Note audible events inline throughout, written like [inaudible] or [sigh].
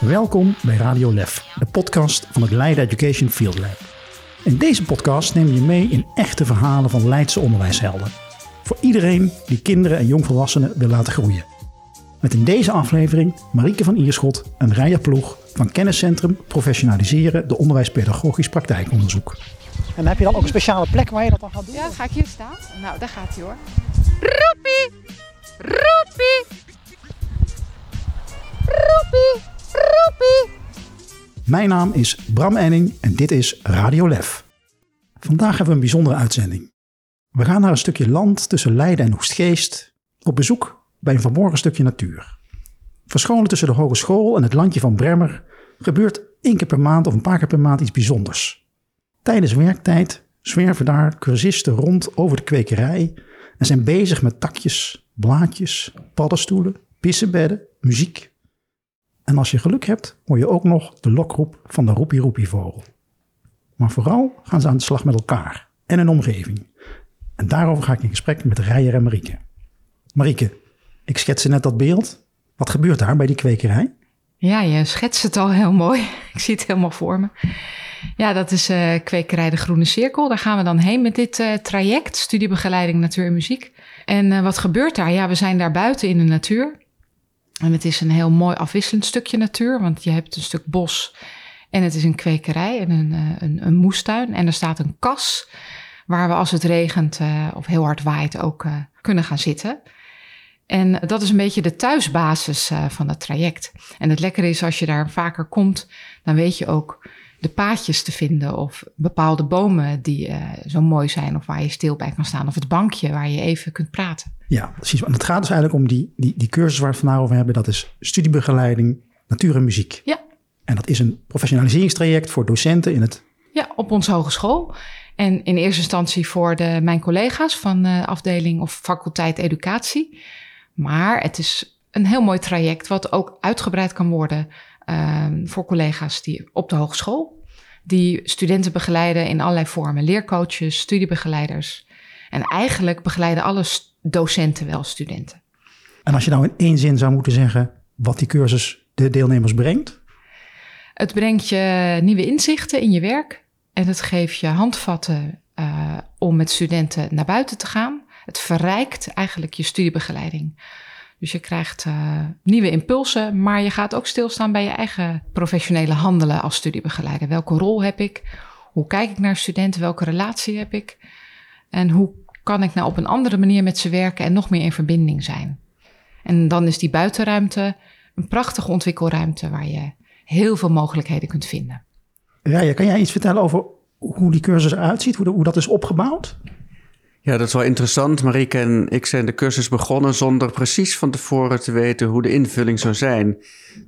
Welkom bij Radio Lef, de podcast van het Leiden Education Field Lab. In deze podcast nemen we je mee in echte verhalen van Leidse onderwijshelden. Voor iedereen die kinderen en jongvolwassenen wil laten groeien. Met in deze aflevering Marieke van Ierschot en Rijer Ploeg van Kenniscentrum Professionaliseren de Onderwijspedagogisch Praktijkonderzoek. En heb je dan ook een speciale plek waar je dat dan gaat doen? Ja, ga ik hier staan. Nou, daar gaat hij hoor. Roepie! Roepie! Roepie! Mijn naam is Bram Enning en dit is Radio Lef. Vandaag hebben we een bijzondere uitzending. We gaan naar een stukje land tussen Leiden en Oestgeest op bezoek bij een verborgen stukje natuur. Verscholen tussen de hogeschool en het landje van Bremmer gebeurt één keer per maand of een paar keer per maand iets bijzonders. Tijdens werktijd zwerven daar cursisten rond over de kwekerij en zijn bezig met takjes, blaadjes, paddenstoelen, pissenbedden, muziek. En als je geluk hebt, hoor je ook nog de lokroep van de roepie roepie vogel. Maar vooral gaan ze aan de slag met elkaar en hun omgeving. En daarover ga ik in gesprek met Rijer en Marieke. Marieke, ik schetste net dat beeld. Wat gebeurt daar bij die kwekerij? Ja, je schetst het al heel mooi. [laughs] Ik zie het helemaal voor me. Ja, dat is uh, kwekerij De Groene Cirkel. Daar gaan we dan heen met dit uh, traject, studiebegeleiding natuur en muziek. En uh, wat gebeurt daar? Ja, we zijn daar buiten in de natuur. En het is een heel mooi afwisselend stukje natuur, want je hebt een stuk bos en het is een kwekerij en een, een, een moestuin. En er staat een kas waar we als het regent of heel hard waait ook kunnen gaan zitten. En dat is een beetje de thuisbasis van het traject. En het lekkere is als je daar vaker komt, dan weet je ook de paadjes te vinden of bepaalde bomen die uh, zo mooi zijn of waar je stil bij kan staan of het bankje waar je even kunt praten. Ja, precies. En het gaat dus eigenlijk om die, die, die cursus waar we het vandaag over hebben. Dat is studiebegeleiding natuur en muziek. Ja. En dat is een professionaliseringstraject voor docenten in het... Ja, op onze hogeschool. En in eerste instantie voor de, mijn collega's van de afdeling of faculteit educatie. Maar het is een heel mooi traject wat ook uitgebreid kan worden uh, voor collega's die op de hogeschool, die studenten begeleiden in allerlei vormen, leercoaches, studiebegeleiders. En eigenlijk begeleiden alle docenten wel studenten. En als je nou in één zin zou moeten zeggen wat die cursus de deelnemers brengt? Het brengt je nieuwe inzichten in je werk en het geeft je handvatten uh, om met studenten naar buiten te gaan. Het verrijkt eigenlijk je studiebegeleiding. Dus je krijgt uh, nieuwe impulsen, maar je gaat ook stilstaan bij je eigen professionele handelen als studiebegeleider. Welke rol heb ik? Hoe kijk ik naar studenten? Welke relatie heb ik? En hoe kan ik nou op een andere manier met ze werken en nog meer in verbinding zijn? En dan is die buitenruimte een prachtige ontwikkelruimte waar je heel veel mogelijkheden kunt vinden. Ja, kan jij iets vertellen over hoe die cursus eruit ziet, hoe dat is opgebouwd? Ja, dat is wel interessant. Marieke en ik zijn de cursus begonnen zonder precies van tevoren te weten hoe de invulling zou zijn.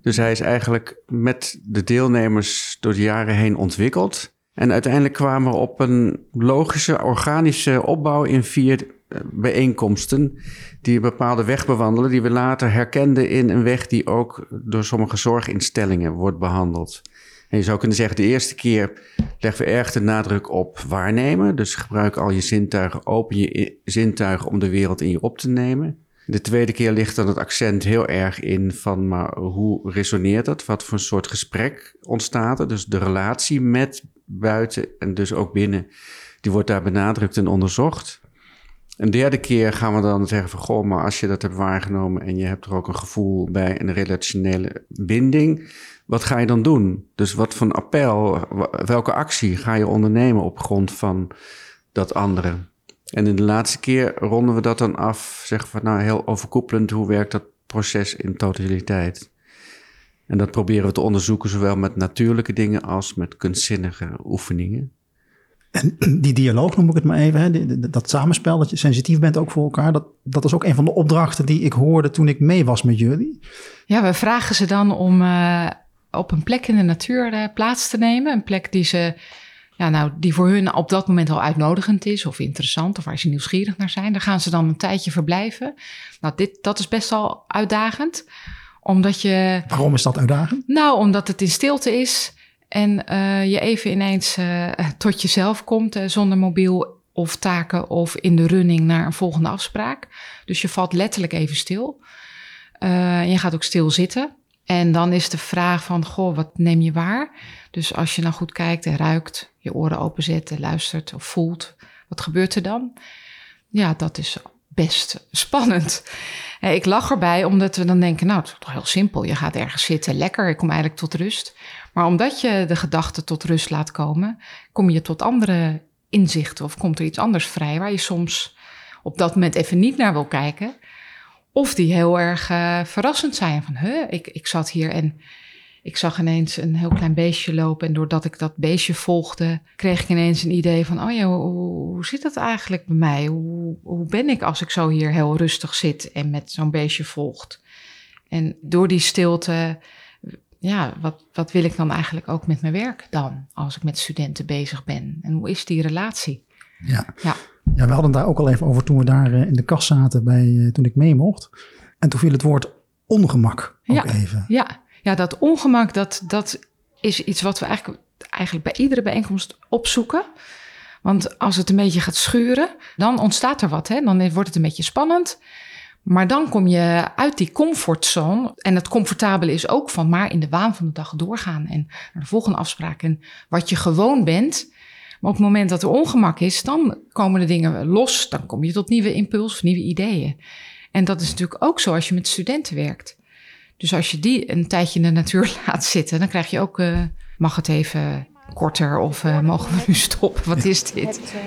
Dus hij is eigenlijk met de deelnemers door de jaren heen ontwikkeld. En uiteindelijk kwamen we op een logische, organische opbouw in vier eh, bijeenkomsten. Die een bepaalde weg bewandelen, die we later herkenden in een weg die ook door sommige zorginstellingen wordt behandeld. En je zou kunnen zeggen, de eerste keer leggen we erg de nadruk op waarnemen. Dus gebruik al je zintuigen, open je zintuigen om de wereld in je op te nemen. De tweede keer ligt dan het accent heel erg in van, maar hoe resoneert dat? Wat voor een soort gesprek ontstaat er? Dus de relatie met buiten en dus ook binnen, die wordt daar benadrukt en onderzocht. Een derde keer gaan we dan zeggen van, goh, maar als je dat hebt waargenomen en je hebt er ook een gevoel bij een relationele binding, wat ga je dan doen? Dus wat voor appel, welke actie ga je ondernemen op grond van dat andere? En in de laatste keer ronden we dat dan af, zeggen we nou heel overkoepelend, hoe werkt dat proces in totaliteit? En dat proberen we te onderzoeken, zowel met natuurlijke dingen als met kunstzinnige oefeningen. En die dialoog noem ik het maar even, hè, dat samenspel, dat je sensitief bent ook voor elkaar, dat, dat is ook een van de opdrachten die ik hoorde toen ik mee was met jullie. Ja, we vragen ze dan om uh, op een plek in de natuur uh, plaats te nemen. Een plek die, ze, ja, nou, die voor hun op dat moment al uitnodigend is of interessant of waar ze nieuwsgierig naar zijn. Daar gaan ze dan een tijdje verblijven. Nou, dit, dat is best wel uitdagend, omdat je... Waarom is dat uitdagend? Nou, omdat het in stilte is en uh, je even ineens uh, tot jezelf komt uh, zonder mobiel of taken of in de running naar een volgende afspraak. Dus je valt letterlijk even stil. je gaat ook stil zitten. En dan is de vraag van, goh, wat neem je waar? Dus als je nou goed kijkt en ruikt, je oren openzet en luistert of voelt, wat gebeurt er dan? Ja, dat is best spannend. [laughs] Ik lach erbij omdat we dan denken, nou, het is toch heel simpel. Je gaat ergens zitten, lekker, ik kom eigenlijk tot rust. Maar omdat je de gedachten tot rust laat komen, kom je tot andere inzichten of komt er iets anders vrij waar je soms op dat moment even niet naar wil kijken. Of die heel erg uh, verrassend zijn. Van, huh, ik, ik zat hier en ik zag ineens een heel klein beestje lopen. En doordat ik dat beestje volgde, kreeg ik ineens een idee van: oh ja, hoe, hoe zit dat eigenlijk bij mij? Hoe, hoe ben ik als ik zo hier heel rustig zit en met zo'n beestje volgt? En door die stilte, ja, wat, wat wil ik dan eigenlijk ook met mijn werk dan? Als ik met studenten bezig ben? En hoe is die relatie? Ja. ja. Ja, we hadden daar ook al even over toen we daar eh, in de kast zaten bij, eh, toen ik mee mocht. En toen viel het woord ongemak ook ja, even. Ja, ja, dat ongemak, dat, dat is iets wat we eigenlijk, eigenlijk bij iedere bijeenkomst opzoeken. Want als het een beetje gaat schuren, dan ontstaat er wat. Hè? Dan wordt het een beetje spannend. Maar dan kom je uit die comfortzone. En het comfortabele is ook van maar in de waan van de dag doorgaan. En naar de volgende afspraak. En wat je gewoon bent, maar op het moment dat er ongemak is, dan komen de dingen los. Dan kom je tot nieuwe impulsen, nieuwe ideeën. En dat is natuurlijk ook zo als je met studenten werkt. Dus als je die een tijdje in de natuur [laughs] laat zitten, dan krijg je ook, uh, mag het even korter of uh, mogen we nu stoppen? Wat is dit? Het uh,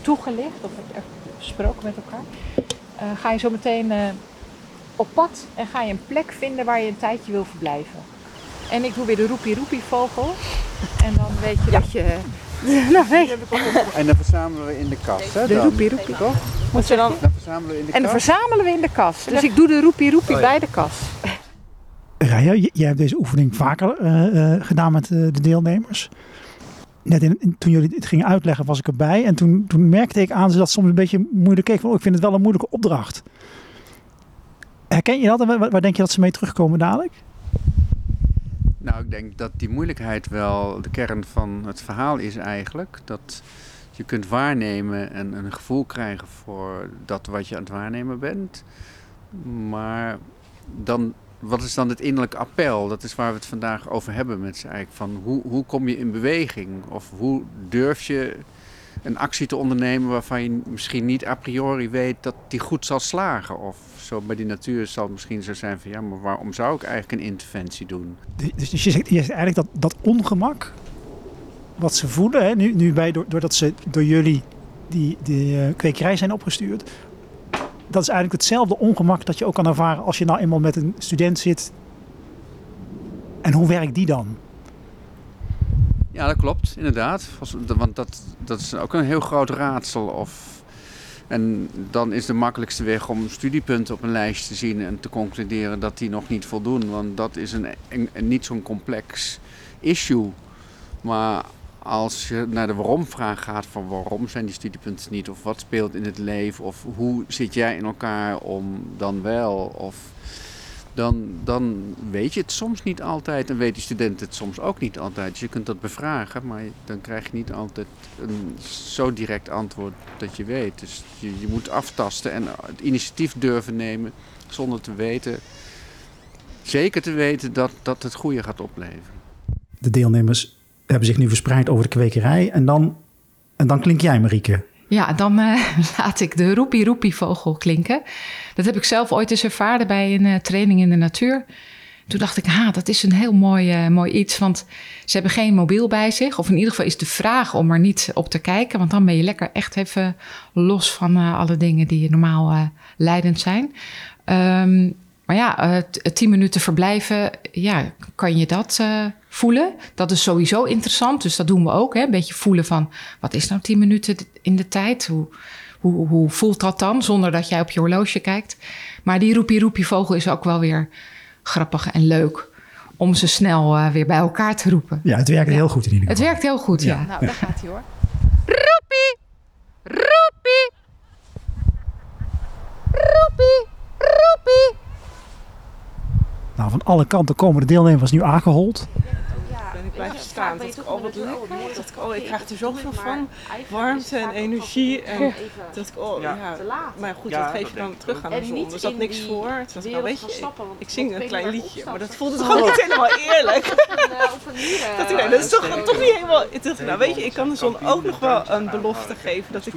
toegelicht of het besproken met elkaar. ga je zo meteen op pad en ga je een plek vinden waar je een tijdje wil verblijven. En ik doe weer de roepie roepie vogel. En dan weet je dat je [laughs] nou, nee. En dan verzamelen we in de kast, hè? De roepie roepie. Toch? Moet je dan... dan verzamelen we in de en dan verzamelen we in de kast. Dus ik doe de roepie roepie oh, bij de kast. Raya, jij hebt deze oefening vaker uh, uh, gedaan met uh, de deelnemers. Net in, toen jullie het gingen uitleggen was ik erbij. En toen, toen merkte ik aan ze dat soms een beetje moeilijk keek. Van, oh, ik vind het wel een moeilijke opdracht. Herken je dat? En waar, waar denk je dat ze mee terugkomen dadelijk? Nou, ik denk dat die moeilijkheid wel de kern van het verhaal is eigenlijk. Dat je kunt waarnemen en een gevoel krijgen voor dat wat je aan het waarnemen bent. Maar dan, wat is dan het innerlijk appel? Dat is waar we het vandaag over hebben met ze eigenlijk. Van hoe, hoe kom je in beweging? Of hoe durf je een actie te ondernemen waarvan je misschien niet a priori weet dat die goed zal slagen? Of zo bij die natuur zal het misschien zo zijn van ja, maar waarom zou ik eigenlijk een interventie doen? Dus, je zegt, je eigenlijk dat, dat ongemak wat ze voelen, hè, nu, nu bij, doordat ze door jullie die, die uh, kwekerij zijn opgestuurd, dat is eigenlijk hetzelfde ongemak dat je ook kan ervaren als je nou eenmaal met een student zit. En hoe werkt die dan? Ja, dat klopt, inderdaad. Want dat, dat is ook een heel groot raadsel. Of, en dan is de makkelijkste weg om studiepunten op een lijst te zien en te concluderen dat die nog niet voldoen. Want dat is een, niet zo'n complex issue. Maar als je naar de waarom-vraag gaat van waarom zijn die studiepunten niet, of wat speelt in het leven, of hoe zit jij in elkaar om dan wel, of dan, dan weet je het soms niet altijd en weet die student het soms ook niet altijd. Dus je kunt dat bevragen, maar dan krijg je niet altijd een zo direct antwoord dat je weet. Dus je, je moet aftasten en het initiatief durven nemen zonder te weten, zeker te weten dat, dat het goede gaat opleveren. De deelnemers hebben zich nu verspreid over de kwekerij en dan, en dan klink jij Marieke. Ja, dan uh, [laughs] laat ik de roepie roepie vogel klinken. Dat heb ik zelf ooit eens ervaren bij een uh, training in de natuur. Toen dacht ik, ha, dat is een heel mooi, uh, mooi iets. Want ze hebben geen mobiel bij zich. Of in ieder geval is de vraag om er niet op te kijken. Want dan ben je lekker echt even los van alle dingen die normaal leidend zijn. Um, maar ja, tien minuten verblijven, ja, kan je dat voelen. Dat is sowieso interessant, dus dat doen we ook. Hè? Een beetje voelen van, wat is nou tien minuten in de tijd? Hoe, hoe, hoe voelt dat dan, zonder dat jij op je horloge kijkt? Maar die roepie roepie vogel is ook wel weer grappig en leuk om ze snel uh, weer bij elkaar te roepen. Ja, het werkt ja. heel goed in ieder geval. Het werkt heel goed, ja. ja. Nou, daar gaat hij hoor. Roepie! Roepie! Roepie! Roepie! Nou, van alle kanten komen de deelnemers nu aangehold. Blijven staan. Dat ik, oh wat leuk. Dat ik, oh ik krijg er zoveel van. Warmte en energie. En dat ik, oh ja. Maar goed, dat geef je dan terug aan de zon. Er zat niks voor. Het was, nou weet je, ik zing een klein liedje. Maar dat voelde [laughs] [laughs] toch niet helemaal eerlijk. Dat ik, dat is toch, toch niet helemaal... Nou weet je, ik kan de zon ook nog wel een belofte geven. Dat ik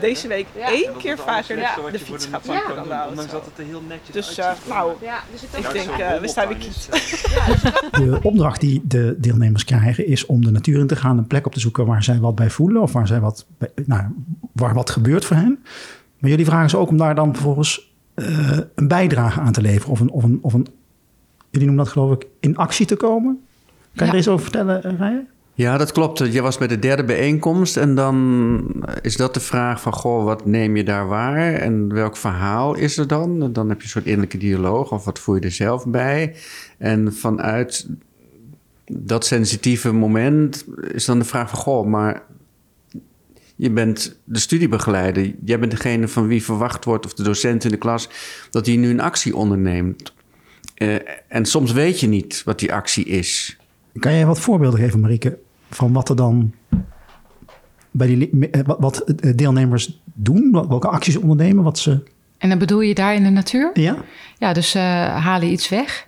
deze week één keer vaker de fiets ga pakken dan de auto. Het er heel netjes Dus nou, ik denk, uh, we staan weer kiet. De opdracht die de deelnemers krijgen is om de natuur in te gaan, een plek op te zoeken waar zij wat bij voelen of waar, zij wat, bij, nou, waar wat gebeurt voor hen. Maar jullie vragen ze ook om daar dan vervolgens uh, een bijdrage aan te leveren of een, of, een, of een, jullie noemen dat geloof ik, in actie te komen. Kan je er eens over vertellen, Rijen? Ja, dat klopt. Je was bij de derde bijeenkomst en dan is dat de vraag van... goh, wat neem je daar waar en welk verhaal is er dan? En dan heb je een soort innerlijke dialoog of wat voel je er zelf bij? En vanuit dat sensitieve moment is dan de vraag van... goh, maar je bent de studiebegeleider. Jij bent degene van wie verwacht wordt, of de docent in de klas... dat hij nu een actie onderneemt. Uh, en soms weet je niet wat die actie is... Kan jij wat voorbeelden geven, Marieke, van wat er dan bij die eh, wat deelnemers doen, welke acties ondernemen, wat ze. En dan bedoel je daar in de natuur? Ja. Ja, dus uh, halen iets weg.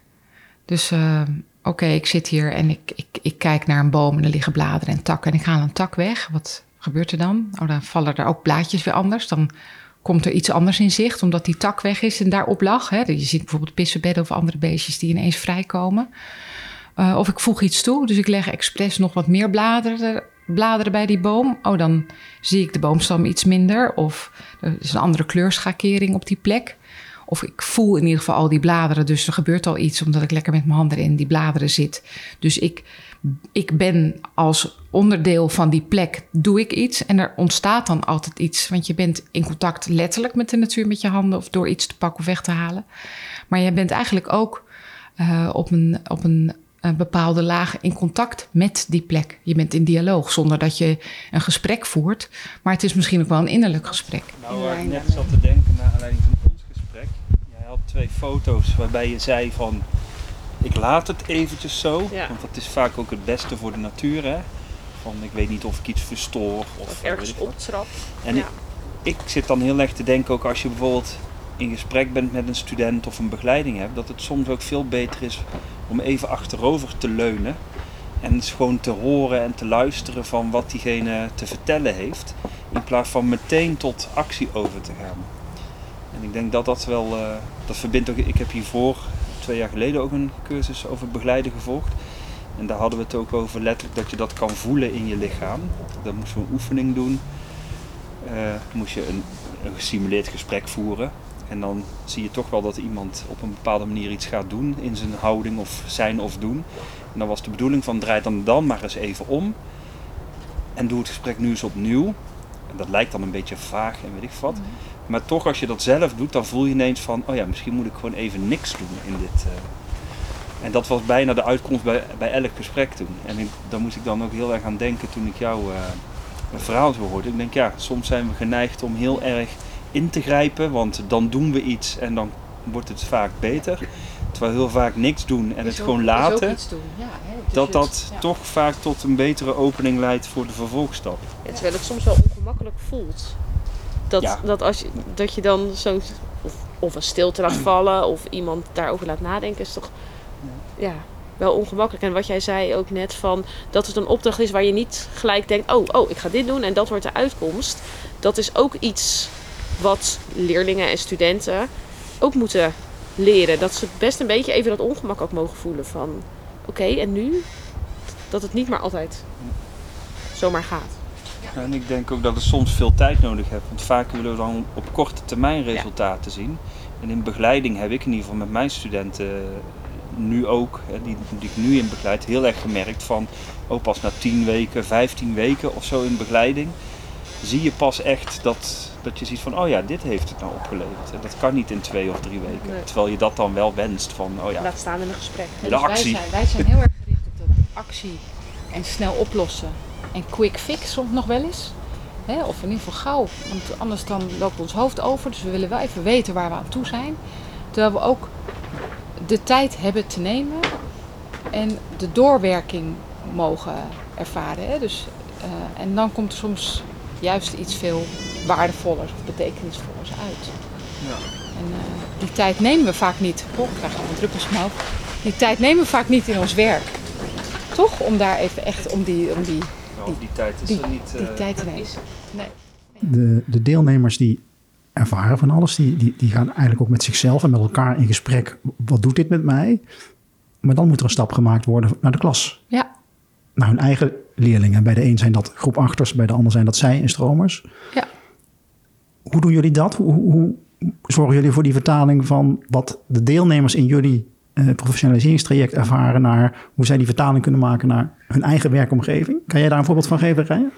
Dus uh, oké, ik zit hier en ik, ik, ik kijk naar een boom en er liggen bladeren en takken en ik haal een tak weg. Wat gebeurt er dan? Oh, dan vallen er ook blaadjes weer anders. Dan komt er iets anders in zicht, omdat die tak weg is en daarop lag. Hè? Je ziet bijvoorbeeld pissenbedden of andere beestjes die ineens vrijkomen. Uh, of ik voeg iets toe, dus ik leg expres nog wat meer bladeren, bladeren bij die boom. Oh, dan zie ik de boomstam iets minder. Of er is een andere kleurschakering op die plek. Of ik voel in ieder geval al die bladeren, dus er gebeurt al iets omdat ik lekker met mijn handen in die bladeren zit. Dus ik, ik ben als onderdeel van die plek, doe ik iets en er ontstaat dan altijd iets. Want je bent in contact letterlijk met de natuur met je handen of door iets te pakken of weg te halen. Maar je bent eigenlijk ook uh, op een, op een een bepaalde laag in contact met die plek. Je bent in dialoog zonder dat je een gesprek voert. Maar het is misschien ook wel een innerlijk gesprek. Nou, ik net zat te denken naar aanleiding van ons gesprek. Jij had twee foto's waarbij je zei van... Ik laat het eventjes zo. Want dat is vaak ook het beste voor de natuur. Hè? Van ik weet niet of ik iets verstoor. Of, of ergens optrap. En ik, ik zit dan heel erg te denken ook als je bijvoorbeeld in gesprek bent met een student of een begeleiding hebt, dat het soms ook veel beter is om even achterover te leunen en gewoon te horen en te luisteren van wat diegene te vertellen heeft, in plaats van meteen tot actie over te gaan. Ik denk dat dat wel, uh, dat verbindt ook, ik heb hiervoor twee jaar geleden ook een cursus over begeleiden gevolgd. En daar hadden we het ook over letterlijk dat je dat kan voelen in je lichaam. Dan moesten we een oefening doen. Uh, moest je een, gesimuleerd gesprek voeren. En dan zie je toch wel dat iemand op een bepaalde manier iets gaat doen in zijn houding of zijn of doen. En dan was de bedoeling van draai dan dan maar eens even om. En doe het gesprek nu eens opnieuw. En dat lijkt dan een beetje vaag en weet ik wat. Maar toch als je dat zelf doet, dan voel je ineens van, oh ja, misschien moet ik gewoon even niks doen in dit. Uh... En dat was bijna de uitkomst bij, bij elk gesprek toen. En ik, daar moest ik dan ook heel erg aan denken toen ik jou uh, een verhaal zo hoorde. Ik denk, ja, soms zijn we geneigd om heel erg in te grijpen, want dan doen we iets en dan wordt het vaak beter. Terwijl heel vaak niks doen en het gewoon laten, ja, hè, dat dat toch vaak tot een betere opening leidt voor de vervolgstap. Ja, terwijl het soms wel ongemakkelijk voelt. Dat, dat, als je, dat je dan zo of, of een stilte laat [clears throat] vallen of iemand daarover laat nadenken, is toch ja, wel ongemakkelijk. En wat jij zei ook net van dat het een opdracht is waar je niet gelijk denkt: oh, oh, ik ga dit doen en dat wordt de uitkomst. Dat is ook iets wat leerlingen en studenten ook moeten leren. Dat ze best een beetje even dat ongemak ook mogen voelen van oké, en nu? Dat het niet maar altijd zomaar gaat. En ik denk ook dat het soms veel tijd nodig heeft. Want vaak willen we dan op korte termijn resultaten zien. En in begeleiding heb ik in ieder geval met mijn studenten nu ook, die, die ik nu in begeleid, heel erg gemerkt van ook pas na 10 weken, 15 weken of zo in begeleiding, zie je pas echt dat, dat je ziet van, oh ja, dit heeft het nou opgeleverd. En dat kan niet in twee of drie weken. Terwijl je dat dan wel wenst van, oh ja. Laat staan in een gesprek. De dus actie. Wij zijn, wij zijn heel erg gericht op de actie en snel oplossen. En quick fix soms nog wel eens. Hè? Of in ieder geval gauw, want anders dan loopt ons hoofd over. Dus we willen wel even weten waar we aan toe zijn. Terwijl we ook de tijd hebben te nemen en de doorwerking mogen ervaren. Hè? Dus, eh, en dan komt er soms juist iets veel waardevollers of betekenisvollers uit. Ja. En eh, die tijd nemen we vaak niet. Oh, ik krijg gewoon druppels. Die tijd nemen we vaak niet in ons werk. Toch? Om daar even echt om die, om die, Nou, die tijd is die, er niet... die eh, tijd. Nee. De, de deelnemers die ervaren van alles, die, die, die gaan eigenlijk ook met zichzelf en met elkaar in gesprek. Wat doet dit met mij? Maar dan moet er een stap gemaakt worden naar de klas. Ja, Naar hun eigen leerlingen. Bij de een zijn dat groep achters, bij de ander zijn dat zij en stromers. ja. Hoe doen jullie dat? Hoe, hoe, hoe zorgen jullie voor die vertaling van wat de deelnemers in jullie eh, professionaliseringstraject ervaren naar hoe zij die vertaling kunnen maken naar hun eigen werkomgeving? Kan jij daar een voorbeeld van geven, Rijen?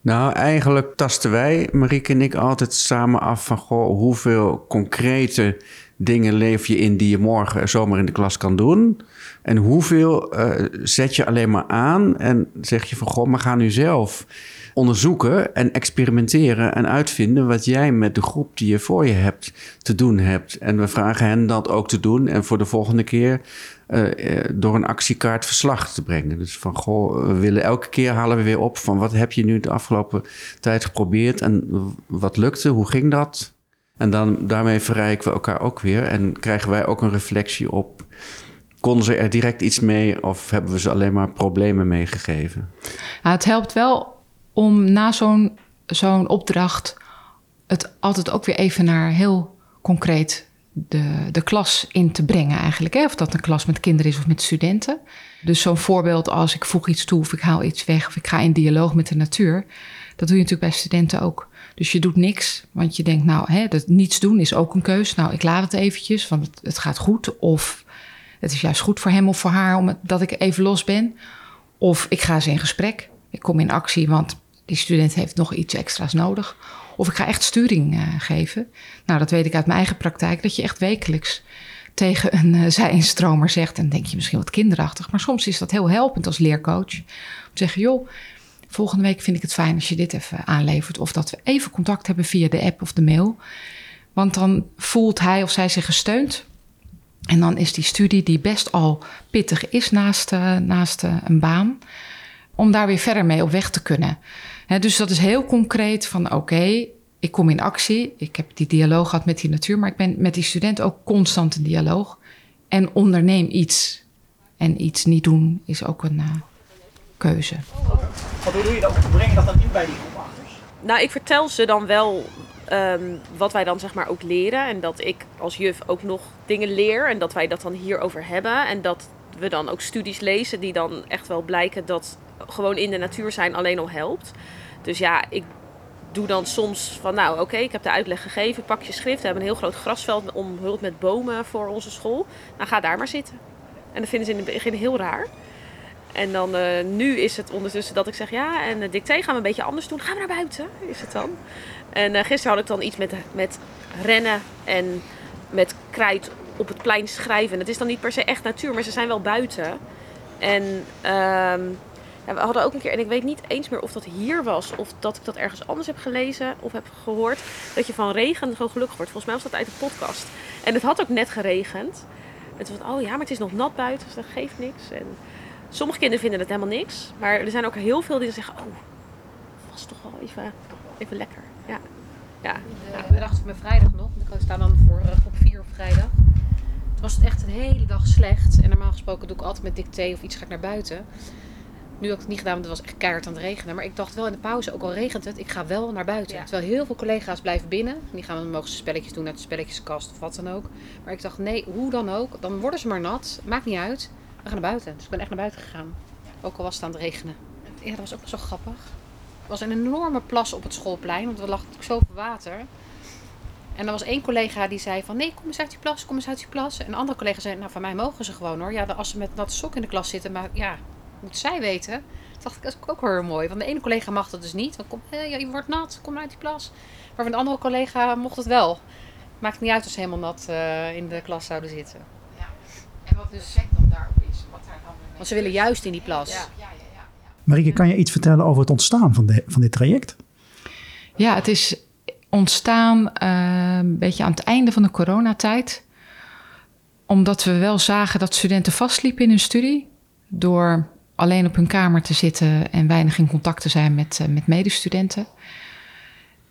Nou, eigenlijk tasten wij, Marieke en ik, altijd samen af van goh, hoeveel concrete dingen leef je in die je morgen zomaar in de klas kan doen. En hoeveel eh, zet je alleen maar aan en zeg je van goh, maar ga nu zelf onderzoeken en experimenteren en uitvinden wat jij met de groep die je voor je hebt te doen hebt. En we vragen hen dat ook te doen en voor de volgende keer eh, eh, door een actiekaart verslag te brengen. Dus van goh, we willen elke keer halen we weer op van wat heb je nu de afgelopen tijd geprobeerd en wat lukte, hoe ging dat? En dan, daarmee verrijken we elkaar ook weer en krijgen wij ook een reflectie op. Konden ze er direct iets mee of hebben we ze alleen maar problemen meegegeven? Het helpt wel om na zo'n zo'n opdracht het altijd ook weer even naar heel concreet de, de klas in te brengen eigenlijk. Hè? Of dat een klas met kinderen is of met studenten. Dus zo'n voorbeeld als ik voeg iets toe of ik haal iets weg of ik ga in dialoog met de natuur. Dat doe je natuurlijk bij studenten ook. Dus je doet niks, want je denkt nou, hè, dat niets doen is ook een keus. Nou, ik laat het eventjes, want het, het gaat goed. Of het is juist goed voor hem of voor haar om dat ik even los ben. Of ik ga eens in gesprek. Ik kom in actie, want die student heeft nog iets extra's nodig. Of ik ga echt sturing eh, geven. Nou, dat weet ik uit mijn eigen praktijk. Dat je echt wekelijks tegen een uh, zegt. En denk je misschien wat kinderachtig. Maar soms is dat heel helpend als leercoach. Om te zeggen, joh, volgende week vind ik het fijn als je dit even aanlevert. Of dat we even contact hebben via de app of de mail. Want dan voelt hij of zij zich gesteund. En dan is die studie, die best al pittig is naast, eh, naast eh, een baan, om daar weer verder mee op weg te kunnen. Dus dat is heel concreet van oké, ik kom in actie. Ik heb die dialoog gehad met die natuur, maar ik ben met die student ook constant in dialoog. En onderneem iets. En iets niet doen is ook een eh, keuze. Wat doe je dat? Breng je dat dan in bij die groep? Nou, ik vertel ze dan wel ehm, wat wij dan zeg maar ook leren. En dat ik als juf ook nog dingen leer. En dat wij dat dan hierover hebben. En dat we dan ook studies lezen die dan echt wel blijken dat gewoon in de natuur zijn alleen al helpt. Dus ja, ik doe dan soms van nou oké, ik heb de uitleg gegeven. Pak je schrift. We hebben een heel groot grasveld omhuld met bomen voor onze school. Nou, ga daar maar zitten. En dat vinden ze in het begin heel raar. En dan eh, nu is het ondertussen dat ik zeg ja, en de dicté gaan we een beetje anders doen. Gaan we naar buiten, is het dan. En eh, gisteren had ik dan iets met, met rennen en met krijt op het plein schrijven. En het is dan niet per se echt natuur, maar ze zijn wel buiten. En ehm, we hadden ook een keer, en ik weet niet eens meer of dat hier was of dat ik dat ergens anders heb gelezen of heb gehoord, dat je van regen gewoon gelukkig wordt. Volgens mij was dat uit de podcast. En het had ook net geregend. En toen oh ja, maar het is nog nat buiten, dus dat geeft niks. En sommige kinderen vinden het helemaal niks, maar er zijn ook heel veel die zeggen, oh, was toch wel even, even lekker. Ja. Ja. De van mijn vrijdag nog, want ik sta dan voor eh, groep 4 op vrijdag. Toen was het echt een hele dag slecht. En normaal gesproken doe ik altijd met dicté of iets ga ik naar buiten. Nu heb ik het niet gedaan, want het was echt keihard aan het regenen. Maar ik dacht wel in de pauze, ook al regent het, ik ga wel naar buiten. Ja. Terwijl heel veel collega's blijven binnen. Die gaan dan mogen ze spelletjes doen uit de spelletjeskast of wat dan ook. Maar ik dacht, nee, hoe dan ook, dan worden ze maar nat. Maakt niet uit. We gaan naar buiten. Dus ik ben echt naar buiten gegaan. Ook al was het aan het regenen. Ja, dat was ook zo grappig. Er was een enorme plas op het schoolplein, want er lag natuurlijk zoveel water. En er was één collega die zei van nee, kom eens uit die plas, kom eens uit die plas. En een andere collega zei, nou van mij mogen ze gewoon hoor. Ja, als ze met natte sok in de klas zitten, maar ja, moet zij weten. Dat dacht ik, dat is ook heel mooi. Want de ene collega mag dat dus niet. Want kom, ja, je wordt nat, kom uit die plas. Maar van de andere collega mocht het wel. Maakt niet uit als ze helemaal nat eh, in de klas zouden zitten. En wat de effect dan daar Want ze willen juist in die plas. Ja, ja, ja, ja. Marieke, kan je iets vertellen over het ontstaan van, de, van dit traject? Ja, het is ontstaan eh, een beetje aan het einde van de coronatijd. Omdat we wel zagen dat studenten vastliepen in hun studie. Door alleen op hun kamer te zitten en weinig in contact te zijn met, uh, met medestudenten.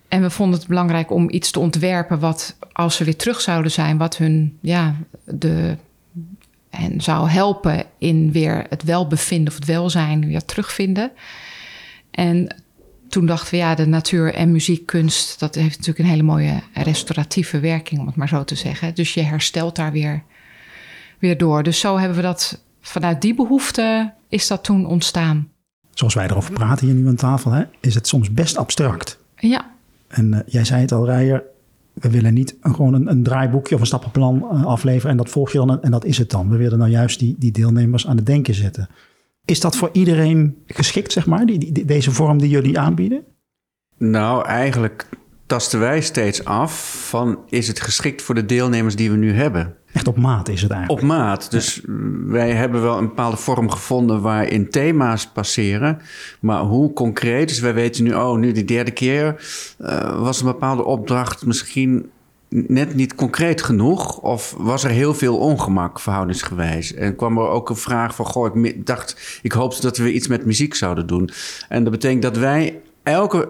En we vonden het belangrijk om iets te ontwerpen wat, als ze weer terug zouden zijn, wat hun ja, de, en zou helpen in weer het welbevinden of het welzijn weer terugvinden. En toen dachten we, ja, de natuur en muziekkunst, dat heeft natuurlijk een hele mooie restauratieve werking, om het maar zo te zeggen. Dus je herstelt daar weer, weer door. Dus zo hebben we dat, vanuit die behoefte is dat toen ontstaan. Zoals wij erover praten hier nu aan tafel, hè, is het soms best abstract. Ja. En uh, jij zei het al, Rijer, we willen niet gewoon een, een, draaiboekje of een stappenplan uh, afleveren en dat volg je dan en dat is het dan. We willen nou juist die, die deelnemers aan het denken zetten. Is dat voor iedereen geschikt, zeg maar, die, die, deze vorm die jullie aanbieden? Nou, eigenlijk tasten wij steeds af van is het geschikt voor de deelnemers die we nu hebben. Echt op maat is het eigenlijk. Op maat. Dus ja. wij hebben wel een bepaalde vorm gevonden waarin thema's passeren. Maar hoe concreet? Dus wij weten nu, oh, nu de derde keer uh, was een bepaalde opdracht misschien net niet concreet genoeg? Of was er heel veel ongemak verhoudingsgewijs? En kwam er ook een vraag van: Goh, ik dacht, ik hoopte dat we iets met muziek zouden doen. En dat betekent dat wij elke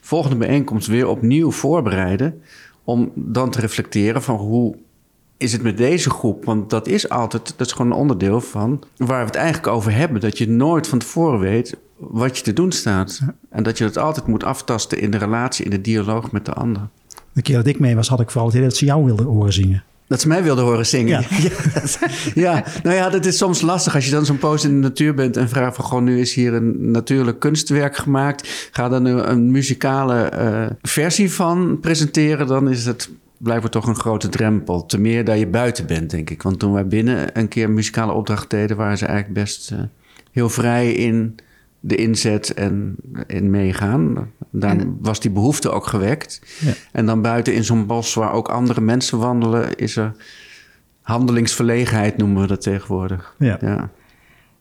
volgende bijeenkomst weer opnieuw voorbereiden. Om dan te reflecteren van hoe is het met deze groep? Want dat is altijd, dat is gewoon een onderdeel van waar we het eigenlijk over hebben. Dat je nooit van tevoren weet wat je te doen staat. En dat je het altijd moet aftasten in de relatie, in de dialoog met de ander. De keer dat ik mee was, had ik vooral het idee dat ze jou wilden horen zingen. Dat ze mij wilden horen zingen. Ja. [laughs] ja, ja. nou ja, dat is soms lastig als je dan zo'n poos in de natuur bent en vraagt van gewoon nu is hier een natuurlijk kunstwerk gemaakt. Ga dan een, een muzikale uh, versie van presenteren, dan is het blijkbaar toch een grote drempel. Te meer dat je buiten bent, denk ik. Want toen wij binnen een keer een muzikale opdracht deden, waren ze eigenlijk best uh, heel vrij in de inzet en in meegaan. Dan en, was die behoefte ook gewekt. Ja. En dan buiten in zo'n bos waar ook andere mensen wandelen, is er handelingsverlegenheid, noemen we dat tegenwoordig. Ja. ja.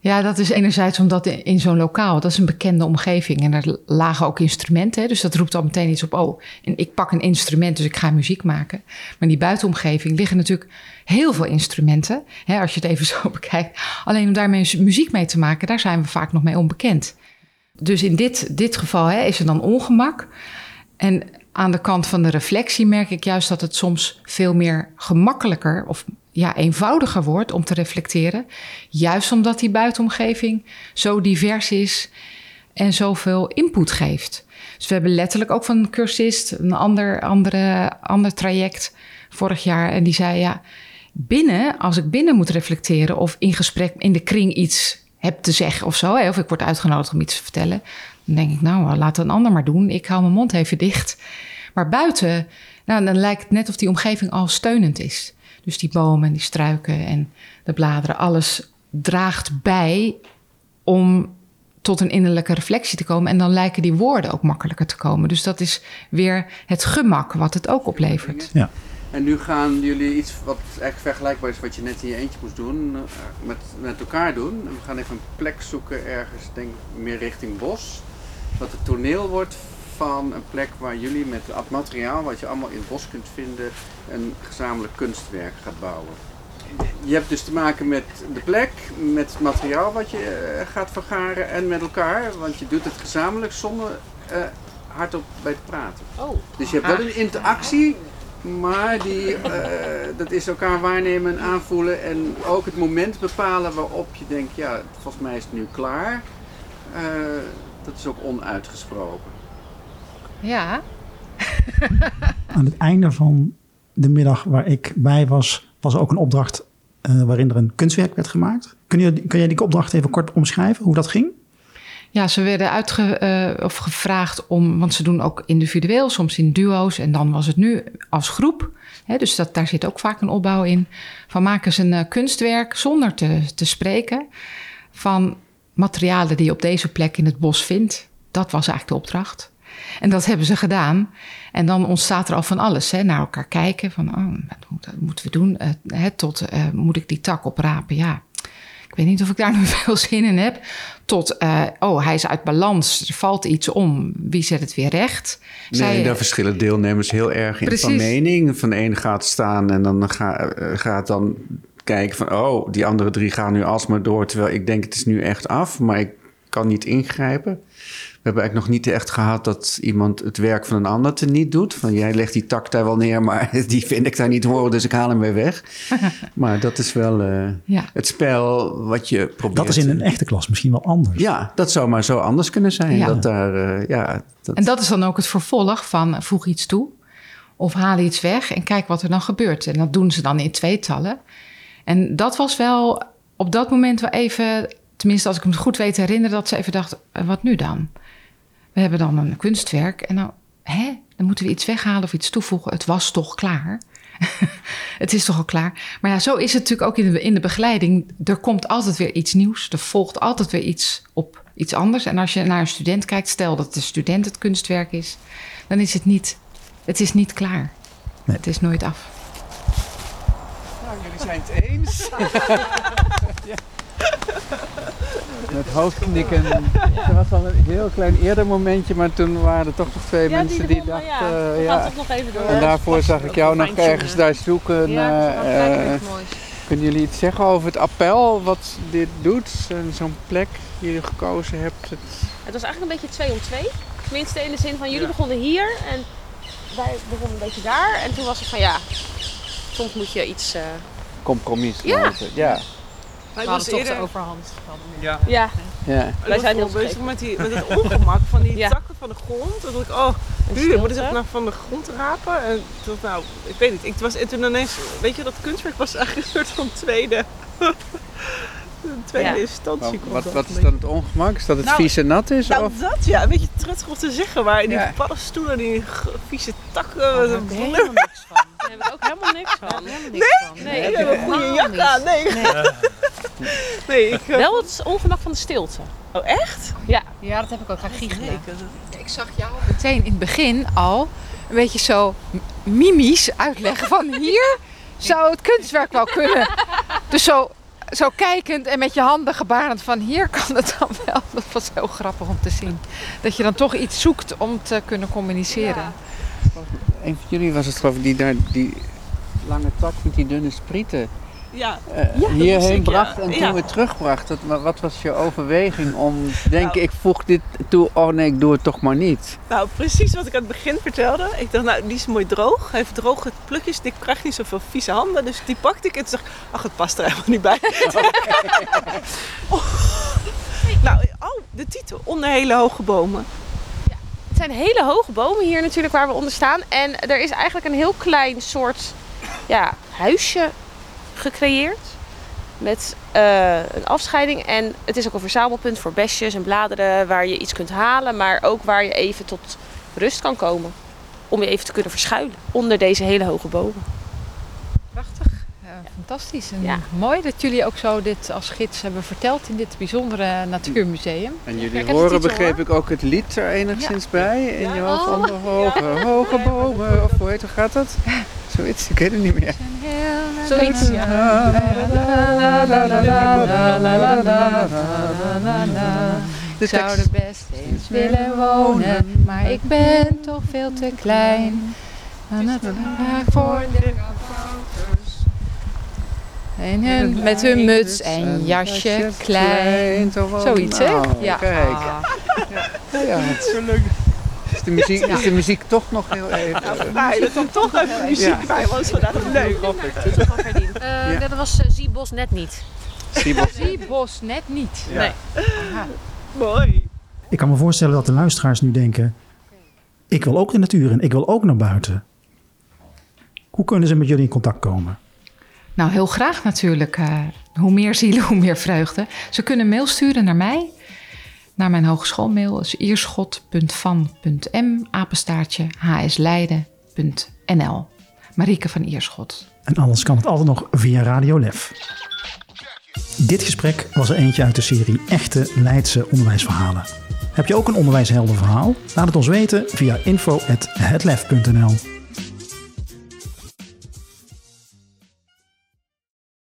Ja, dat is enerzijds omdat in zo'n lokaal, dat is een bekende omgeving en er lagen ook instrumenten. Dus dat roept al meteen iets op. Oh, en ik pak een instrument, dus ik ga muziek maken. Maar in die buitenomgeving liggen natuurlijk heel veel instrumenten. Hè, als je het even [laughs] zo bekijkt. Alleen om daarmee muziek mee te maken, daar zijn we vaak nog mee onbekend. Dus in dit, dit geval hè, is er dan ongemak. En aan de kant van de reflectie merk ik juist dat het soms veel meer gemakkelijker of ja, eenvoudiger wordt om te reflecteren. Juist omdat die buitenomgeving zo divers is en zoveel input geeft. Dus we hebben letterlijk ook van een cursist een ander, andere, ander traject vorig jaar. En die zei: Ja, binnen, als ik binnen moet reflecteren of in gesprek in de kring iets heb te zeggen of zo, of ik word uitgenodigd om iets te vertellen, dan denk ik: Nou, laat een ander maar doen. Ik hou mijn mond even dicht. Maar buiten, nou, dan lijkt het net of die omgeving al steunend is. Dus die bomen en die struiken en de bladeren, alles draagt bij om tot een innerlijke reflectie te komen. En dan lijken die woorden ook makkelijker te komen. Dus dat is weer het gemak wat het ook oplevert. Ja. En nu gaan jullie iets wat eigenlijk vergelijkbaar is wat je net in je eentje moest doen, met, met elkaar doen. En we gaan even een plek zoeken ergens, denk meer richting bos. Wat het toneel wordt van een plek waar jullie met het materiaal wat je allemaal in het bos kunt vinden, een gezamenlijk kunstwerk gaat bouwen. Je hebt dus te maken met de plek, met het materiaal wat je uh, gaat vergaren en met elkaar, want je doet het gezamenlijk zonder uh, hardop bij te praten. Oh. Dus je hebt wel een interactie, maar die, uh, dat is elkaar waarnemen en aanvoelen en ook het moment bepalen waarop je denkt, ja, volgens mij is het nu klaar. dat is ook onuitgesproken. Ja. Aan het einde van de middag waar ik bij was, was er ook een opdracht uh, waarin er een kunstwerk werd gemaakt. Kun, je, kun jij die opdracht even kort omschrijven, hoe dat ging? Ja, ze werden uitge, uh, of gevraagd om, want ze doen ook individueel, soms in duo's. En dan was het nu als groep. Hè, dus dat, daar zit ook vaak een opbouw in. Van maken ze een uh, kunstwerk zonder te, te spreken. Van materialen die je op deze plek in het bos vindt. Dat was eigenlijk de opdracht. En dat hebben ze gedaan. En dan ontstaat er al van alles. Hè? Naar elkaar kijken. Van, oh, wat moeten we doen? Uh, hè, tot, uh, moet ik die tak oprapen? Ja, ik weet niet of ik daar [laughs] nu veel zin in heb. Tot, uh, oh, hij is uit balans. Er valt iets om. Wie zet het weer recht? Nee, Zij, daar verschillen deelnemers heel erg in Precies. van mening. Van de een gaat staan en dan gaat, gaat dan kijken van... oh, die andere drie gaan nu alsmaar door... terwijl ik denk het is nu echt af, maar ik kan niet ingrijpen. We hebben eigenlijk nog niet echt gehad dat iemand het werk van een ander te niet doet. Van jij legt die tak daar wel neer, maar [laughs] die vind ik daar niet horen, dus ik haal hem weer weg. [laughs] maar dat is wel eh, Ja. het spel wat je probeert. Dat is in een echte klas misschien wel anders. Ja, dat zou maar zo anders kunnen zijn. Ja. Dat daar, eh, ja, dat, En dat is dan ook het vervolg van eh, voeg iets toe of haal iets weg en kijk wat er dan gebeurt. En dat doen ze dan in tweetallen. En dat was wel op dat moment wel even, tenminste als ik me goed weet te herinneren, dat ze even dacht, wat nu dan? We hebben dan een kunstwerk en dan, hè, dan moeten we iets weghalen of iets toevoegen. Het was toch klaar? [laughs] het is toch al klaar? Maar ja, zo is het natuurlijk ook in de, in de begeleiding. Er komt altijd weer iets nieuws. Er volgt altijd weer iets op iets anders. En als je naar een student kijkt, stel dat de student het kunstwerk is, dan is het niet, het is niet klaar. Nee. Het is nooit af. Nou, jullie zijn het eens. [laughs] [laughs] Ja. Met hoofdknikken. Er was al een heel klein eerder momentje, maar toen waren er toch nog twee Ja, mensen die dachten... ja. eh, We ja. gaan toch nog even door. En daarvoor zag ik jou nog ergens daar zoeken. Ja, dat eh, moois. kunnen jullie iets zeggen over het appel, wat dit doet? En Zo'n plek die je gekozen hebt. Het... Het was eigenlijk een beetje twee om twee. Tenminste in de zin van jullie begonnen hier en wij begonnen een beetje daar. En toen was het van ja, soms moet je iets... eh, Compromis. Ja. maken. ja. We hadden toch de overhand. Ja. ja, ja. wij zijn heel bezig met, die, met het ongemak van die Ja. takken van de grond. Dat ik, oh, nu moet ik het nou van de grond rapen. En dat, nou, ik weet niet. Ik was, en toen ineens, weet je, dat kunstwerk was eigenlijk een soort van tweede, een tweede Ja. instantie. komt Wat, dat wat is dan het ongemak? Is dat het Nou, vies en nat is? Nou, of? dat ja, een beetje truttig om te zeggen, maar die Ja. paddenstoelen, die vieze takken. Daar met heb een ik helemaal niks van. daar heb ik ook helemaal niks van. Helemaal niks van. Nee, heb een goede jak aan. Nee, nee ik. eh, Wel het ongemak van de stilte. Oh, echt? Ja. Ja, dat heb ik ook graag giechelen. Ik zag jou meteen in het begin al een beetje zo mimisch uitleggen van [laughs] hier zou het kunstwerk wel kunnen. Dus zo, zo kijkend en met je handen gebarend van hier kan het dan wel. Dat was heel grappig om te zien. Dat je dan toch iets zoekt om te kunnen communiceren. Een van jullie was het geloof ik die daar die lange tak met die dunne sprieten Ja. eh, hierheen ik, ja. bracht en toen Ja. weer terugbracht. Dat, maar wat was je overweging om te denken, ik voeg dit toe, oh nee, ik doe het toch maar niet. Nou, precies wat ik aan het begin vertelde. Ik dacht, nou, die is mooi droog. Hij heeft droge plukjes. Ik krijg niet zoveel vieze handen. Dus die pakte ik en toen dacht ik, ach, het past er helemaal niet bij. [laughs] Oh. Nou, oh, de titel. Onder hele hoge bomen. Het zijn hele hoge bomen hier natuurlijk waar we onder staan. En er is eigenlijk een heel klein soort ja, huisje gecreëerd. Met eh, een afscheiding. En het is ook een verzamelpunt voor besjes en bladeren waar je iets kunt halen. Maar ook waar je even tot rust kan komen. Om je even te kunnen verschuilen onder deze hele hoge bomen. Prachtig. Ja, fantastisch. En Ja. mooi dat jullie ook zo dit als gids hebben verteld in dit bijzondere natuurmuseum. En jullie Kijk, horen begreep hoor. ik ook het lied er enigszins bij in je hoofd. Oh. Hoge bomen, of hoe heet hoe gaat dat? [laughs] Zoiets, ik weet het niet meer. Zoiets, ja. Ik zou er best eens willen wonen, maar ik ben toch veel te klein. Aan het voor de. En hun, met hun muts en jasje klein. Zoiets, hè? Nou, Ja. Kijk. Ah. Ja, het is zo leuk. Is de, muziek, is de muziek toch nog heel even... Nou, dat er toch even muziek Ja. bij was vandaag leuk. Eh, Dat was uh, Ziebos net niet. Die bos net niet. Nee. Aha. Mooi. Ik kan me voorstellen dat de luisteraars nu denken... ik wil ook de natuur in, ik wil ook naar buiten. Hoe kunnen ze met jullie in contact komen? Nou, heel graag natuurlijk. eh, hoe meer zielen, hoe meer vreugde. Ze kunnen mail sturen naar mij. Naar mijn hogeschoolmail. Is ierschot.van.m apenstaartje hsleiden.nl van Ierschot. En anders kan het altijd nog via Radio Lef. Dit gesprek was er eentje uit de serie Echte Leidse onderwijsverhalen. Heb je ook een onderwijsheldenverhaal? Laat het ons weten via info.hetlef.nl